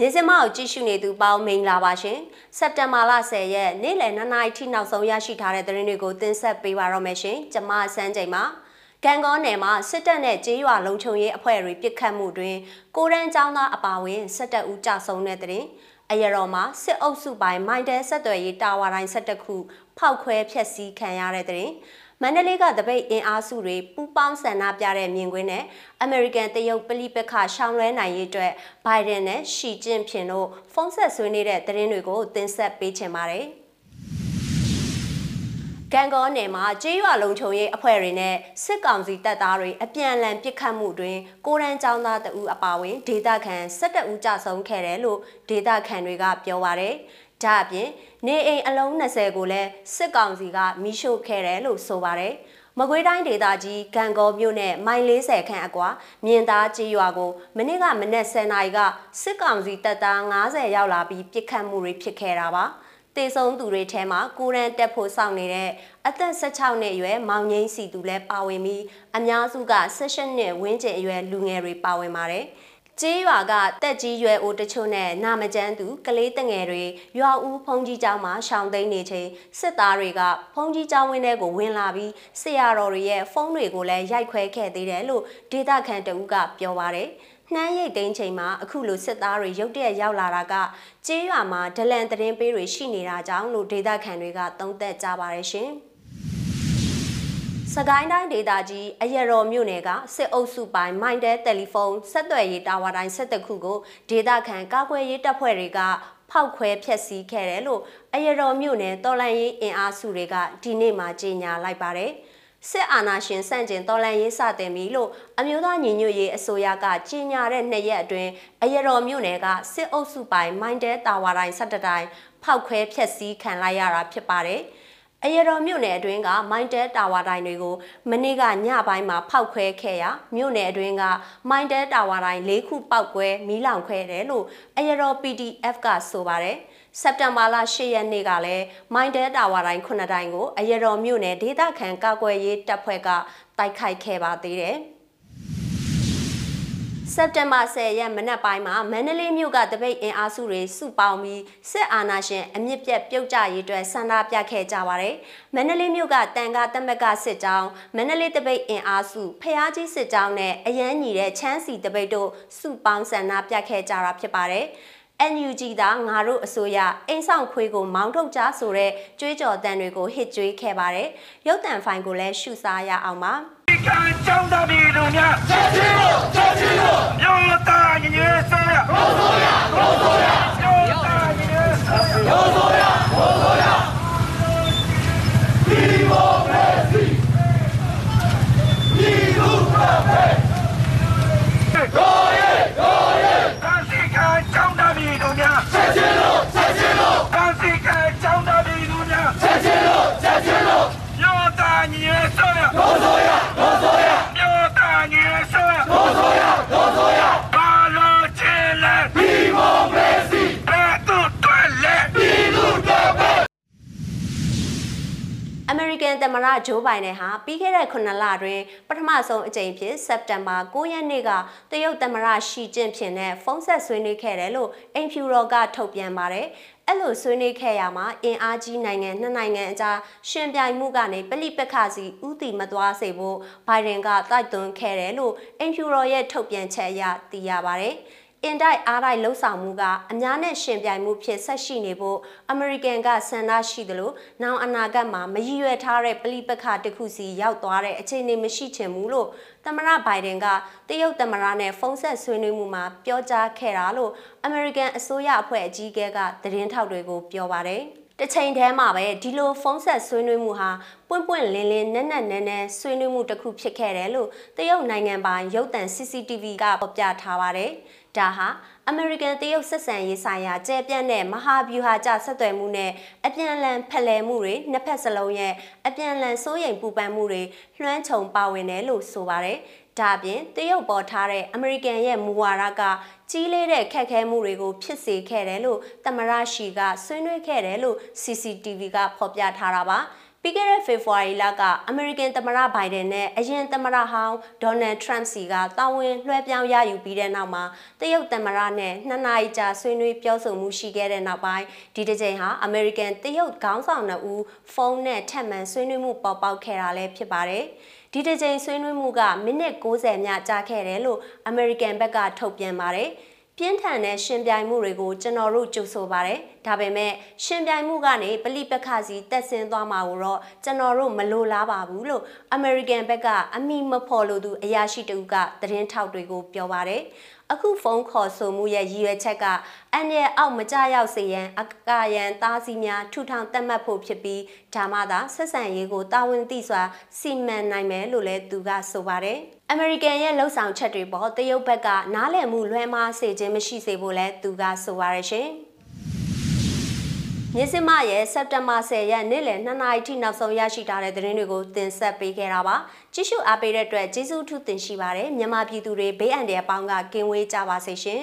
ကိုကြည့်ရှုနေသူပေါင်းမင်္ဂလာပါရှင်စက်တင်ဘာလ10ရက်နေ့လယ်2နာရီထိနောက်ဆုံးရရှိထားတဲ့သတင်းတွေကိုတင်ဆက်ပေးပါတော့မယ်ရှင်ကျွန်မစန်းချိန်ပါကံကောနယ်မှာစစ်တပ်နဲ့ကြေးရွာလုံခြုံရေးအဖွဲ့တွေပစ်ခတ်မှုတွင်ကိုရန်ចောင်းသားအပါအဝင်စစ်တပ်ဦးကြဆုံးတဲ့တဲ့အရတော်မှာစစ်အုပ်စုပိုင်းမိုင်းတဲဆက်သွယ်ရေးတာဝါတိုင်းဆက်တခုဖောက်ခွဲဖျက်ဆီးခံရတဲ့တဲ့ မန္တလေးကတပိတ်အင်အားစုတွေပူးပေါင်းဆန္ဒပြတဲ့မြင်ကွင်းနဲ့အမေရိကန်တရုတ်ပလိပခရှောင်းလွဲနိုင်ရေးအတွက်ဘိုင်ဒန်နဲ့ရှီကျင့်ဖျင်တို့ဖုန်းဆက်ဆွေးနေတဲ့သတင်းတွေကိုတင်ဆက်ပေးချင်ပါတယ်။ကံကောနယ်မှာကြေးရွာလုံခြုံရေးအဖွဲ့တွေနဲ့စစ်ကောင်စီတပ်သားတွေအပြန်အလှန်ပစ်ခတ်မှုတွင်ကိုရန်ចောင်းသားတအူအပါဝင်ဒေသခံ12ဦးကြဆုံးခဲ့တယ်လို့ဒေသခံတွေကပြောပါရယ်။ ဒါအပြင်နေအိမ်အလုံး20ကိုလည်းစစ်ကောင်စီကမိရှို့ခဲ့တယ်လို့ဆိုပါရယ်။မကွေးတိုင်းဒေသကြီးကံကောမြို့နယ်မိုင်40ခန့်အကွာမြင်သားကြီးရွာကိုမနေ့ကမနက်10:00နာရီကစစ်ကောင်စီတပ်သား90ရောက်လာပြီးပစ်ခတ်မှုတွေဖြစ်ခဲ့တာပါ။တေဆုံးသူတွေထဲမှာကိုရန်တက်ဖို့စောင့်နေတဲ့အသက်16နှစ်အရွယ်မောင်ငိမ့်စီသူလည်းပါဝင်ပြီးအများစုက16နှစ်ဝန်းကျင်အရွယ်လူငယ်တွေပါဝင်ပါတယ်။ ကျေးရွာကတက်ကြီးရွယ်အိုတချို့နဲ့နာမကျန်းသူကလေးတငယ်တွေရွာဦးဖုန်ကြီးကျောင်းမှာရှောင်သိမ်းနေချိန်စစ်သားတွေကဖုန်ကြီးကျောင်းဝင်းထဲကိုဝင်လာပြီးဆရာတော်တွေရဲ့ဖုန်းတွေကိုလည်းရိုက်ခွဲခဲ့သေးတယ်လို့ဒေသခံတဦးကပြောပါတယ်။နှမ်းရိတ်သိမ်းချိန်မှာအခုလိုစစ်သားတွေရုတ်တရက်ရောက်လာတာကကျေးရွာမှာဒလန်သတင်းပေးတွေရှိနေတာကြောင့်လို့ဒေသခံတွေကသုံးသပ်ကြပါတယ်ရှင်။ စကိုင်းတိုင်းဒေသကြီးအရတော်မြို့နယ်ကစစ်အုပ်စုပိုင်းမိုင်းတဲတယ်လီဖုန်းဆက်သွယ်ရေးတာဝါတိုင်းဆက်တခုကိုဒေသခံကာကွယ်ရေးတပ်ဖွဲ့တွေကဖောက်ခွဲဖျက်ဆီးခဲ့တယ်လို့အရတော်မြို့နယ်တော်လန်ရေးအင်အားစုတွေကဒီနေ့မှကြေညာလိုက်ပါတယ်။စစ်အာဏာရှင်စန့်ကျင်တော်လှန်ရေးစတင်ပြီလို့အမျိုးသားညီညွတ်ရေးအစိုးရကကြေညာတဲ့နှစ်ရက်အတွင်းအရတော်မြို့နယ်ကစစ်အုပ်စုပိုင်းမိုင်းတဲတာဝါတိုင်း၁၇တိုင်းဖောက်ခွဲဖျက်ဆီးခံလိုက်ရတာဖြစ်ပါတယ်။ အရတော်မြို့နယ်အတွင်းကမိုင်းတဲတာဝါတိုင်းတွေကိုမနေ့ကညပိုင်းမှာဖောက်ခွဲခဲ့ရာမြို့နယ်အတွင်းကမိုင်းတဲတာဝါတိုင်း၄ခုပောက်ကွဲမီးလောင်ခွဲတယ်လို့အရတော် PDF ကဆိုပါတယ်။စက်တင်ဘာလ10ရက်နေ့ကလည်းမိုင်းတဲတာဝါတိုင်း9တိုင်းကိုအရတော်မြို့နယ်ဒေသခံကာကွယ်ရေးတပ်ဖွဲ့ကတိုက်ခိုက်ခဲ့ပါသေးတယ်။ စက်တင်ဘာ10ရက်မနက်ပိုင်းမှာမန္တလေးမြို့ကတပိတ်အင်အားစုတွေစုပေါင်းပြီးစစ်အာဏာရှင်အမြင့်ပြတ်ပြုတ်ကျရေးအတွက်ဆန္ဒပြခဲ့ကြပါတယ်။မန္တလေးမြို့ကတန်ခါတမက်ကစစ်ကြောင်းမန္တလေးတပိတ်အင်အားစုဖျားကြီးစစ်ကြောင်းနဲ့အရန်ညီတဲ့ချမ်းစီတပိတ်တို့စုပေါင်းဆန္ဒပြခဲ့ကြတာဖြစ်ပါတယ်။ NUG သားငါတို့အစိုးရအိမ်ဆောင်ခွေးကိုမောင်းထုတ်ကြဆိုတဲ့ကြွေးကြော်တန်တွေကိုဟစ်ကြွေးခဲ့ပါတယ်။ရုပ်တံဖိုင်ကိုလည်းရှုစားရအောင်ပါ။ ဒီကံကြောင်းသားပြည်သူများချက်ချင်းလို့ချက်ချင်းလို့မြို့သားညီညွတ်စေရဘုဆိုရဘုဆိုရမြို့သားညီညွတ်စေရဘုဆိုရဘုဆိုရဒီမိုကရေစီဒီလူ့ဘက်ကိုရဲကိုရဲများချက်ချင်းလို့ချက်ချင်းလို့ကံစီကံကြောင်းတော်ပြည်သူများချက်ချင်းလို့ချက်ချင်းလို့မြို့သားညီရဲ့ဆိုရဒိုးဆိုရဒိုးဆိုရမြို့သားညီရဲ့ဆိုရဒိုးဆိုရဒိုးဆိုရဘာလို့ချင်လဲဒီမိုကရေစီဘယ်သူတွက်လဲဒီလူတော့ပဲ အမေရိကန်သမ္မတဂျိုးဘိုင်ဒန်ဟာပြီးခဲ့တဲ့9လတွင်ပထမဆုံးအကြိမ်ဖြစ်စက်တင်ဘာ9ရက်နေ့ကတရုတ်သမ္မတရှီကျင့်ဖျင်နဲ့ဖုန်းဆက်ဆွေးနွေးခဲ့တယ်လို့အင်ဖြူရောကထုတ်ပြန်ပါတယ်။အဲ့လိုဆွေးနွေးခဲ့ရမှာအင်အားကြီးနိုင်ငံနှစ်နိုင်ငံအကြားရှင်ပြိုင်မှုကနေပလိပက္ခစီဥတီမသွားစေဖို့ဘိုင်ဒန်ကတိုက်တွန်းခဲ့တယ်လို့အင်ဖြူရောရဲ့ထုတ်ပြန်ချက်အရသိရပါတယ်။ အင်တိုက်အားတိုက်လှုပ်ဆောင်မှုကအများနဲ့ရှင်ပြိုင်မှုဖြစ်ဆက်ရှိနေဖို့အမေရိကန်ကဆန္ဒရှိသလိုနောင်အနာဂတ်မှာမရည်ရွယ်ထားတဲ့ပဋိပက္ခတစ်ခုစီရောက်သွားတဲ့အခြေအနေမရှိချင်ဘူးလို့သမ္မတဘိုင်ဒန်ကတရုတ်သမ္မတနဲ့ဖုန်းဆက်ဆွေးနွေးမှုမှာပြောကြားခဲ့တာလို့အမေရိကန်အစိုးရအဖွဲ့အကြီးအကဲကသတင်းထောက်တွေကိုပြောပါတယ်။ တစ်ချိန်တည်းမှာပဲဒီလိုဖုန်းဆက်ဆွေးနွေးမှုဟာပွင့်ပွင့်လင်းလင်းနက်နက်နဲနဲဆွေးနွေးမှုတစ်ခုဖြစ်ခဲ့တယ်လို့တရုတ်နိုင်ငံပိုင်ရုပ်သံ CCTV ကဖော်ပြထားပါတယ်။ဒါဟာအမေရိကန်တရုတ်ဆက်ဆံရေးဆိုင်ရာကျဲပြန့်တဲ့မဟာဗျူဟာကျဆက်သွယ်မှုနဲ့အပြန်အလှန်ဖလှယ်မှုတွေနှစ်ဖက်စလုံးရဲ့အပြန်အလှန်စိုးရိမ်ပူပန်မှုတွေလွှမ်းခြုံပါဝင်တယ်လို့ဆိုပါတယ်။ ဒါပြင်တရုတ်ပေါ်ထားတဲ့အမေရိကန်ရဲ့မူဝါဒကကြီးလေးတဲ့ခက်ခဲမှုတွေကိုဖြစ်စေခဲ့တယ်လို့သမရရှိကဆွေးနွေးခဲ့တယ်လို့ CCTV ကဖော်ပြထားတာပါ။ပြီးခဲ့တဲ့ဖေဖော်ဝါရီလကအမေရိကန်သမ္မတဘိုင်ဒန်နဲ့အရင်သမ္မတဟောင်းဒေါ်နယ်ထရန့်စီကတာဝန်လွှဲပြောင်းရယူပြီးတဲ့နောက်မှာတရုတ်သမ္မတနဲ့နှစ်နာရီကြာဆွေးနွေးပြောဆိုမှုရှိခဲ့တဲ့နောက်ပိုင်းဒီတစ်ကြိမ်ဟာအမေရိကန်တရုတ်ခေါင်းဆောင်နှစ်ဦးဖုန်းနဲ့ထပ်မံဆွေးနွေးမှုပေါ်ပေါက်ခဲ့တာလည်းဖြစ်ပါတယ်။ ဒီတစ်ကြိမ်ဆွေးနွေးမှုကမိနစ်60မြကြာခဲ့တယ်လို့အမေရိကန်ဘက်ကထုတ်ပြန်ပါတယ်။ပြင်းထန်တဲ့ရှင်ပြိုင်မှုတွေကိုကျွန်တော်တို့ကြိုဆိုပါတယ်။ဒါပေမဲ့ရှင်ပြိုင်မှုကနေပလိပက္ခစီတက်ဆင်းသွားမှာကိုတော့ကျွန်တော်တို့မလိုလားပါဘူးလို့ American ဘက်ကအမိမဖော်လို့သူအရာရှိတဦးကသတင်းထောက်တွေကိုပြောပါတယ်။ အခုဖုန်းခေါ်ဆိုမှုရဲ့ရည်ရွယ်ချက်ကအန်ရဲ့အောက်မကြရောက်စေရန်အကာယံသားစီများထူထောင်တက်မှတ်ဖို့ဖြစ်ပြီးဒါမှသာဆက်ဆံရေးကိုတာဝန်သိစွာစီမံနိုင်မယ်လို့လည်းသူကဆိုပါတယ်။အမေရိကန်ရဲ့လှုပ်ဆောင်ချက်တွေပေါ်တရုတ်ဘက်ကနားလည်မှုလွှဲမှားစေခြင်းမရှိစေဖို့လည်းသူကဆိုပါရရှင်။ မြစ်စမရဲ့စက်တဘာ10ရက်နေ့လယ်2နာရီထိနောက်ဆုံးရရှိထားတဲ့သတင်းတွေကိုတင်ဆက်ပေးခဲ့တာပါကြည့်ရှုအားပေးတဲ့အတွက်ကျေးဇူးထူးတင်ရှိပါတယ်မြန်မာပြည်သူတွေဘေးအန္တရာယ်ပေါင်းကကင်းဝေးကြပါစေရှင်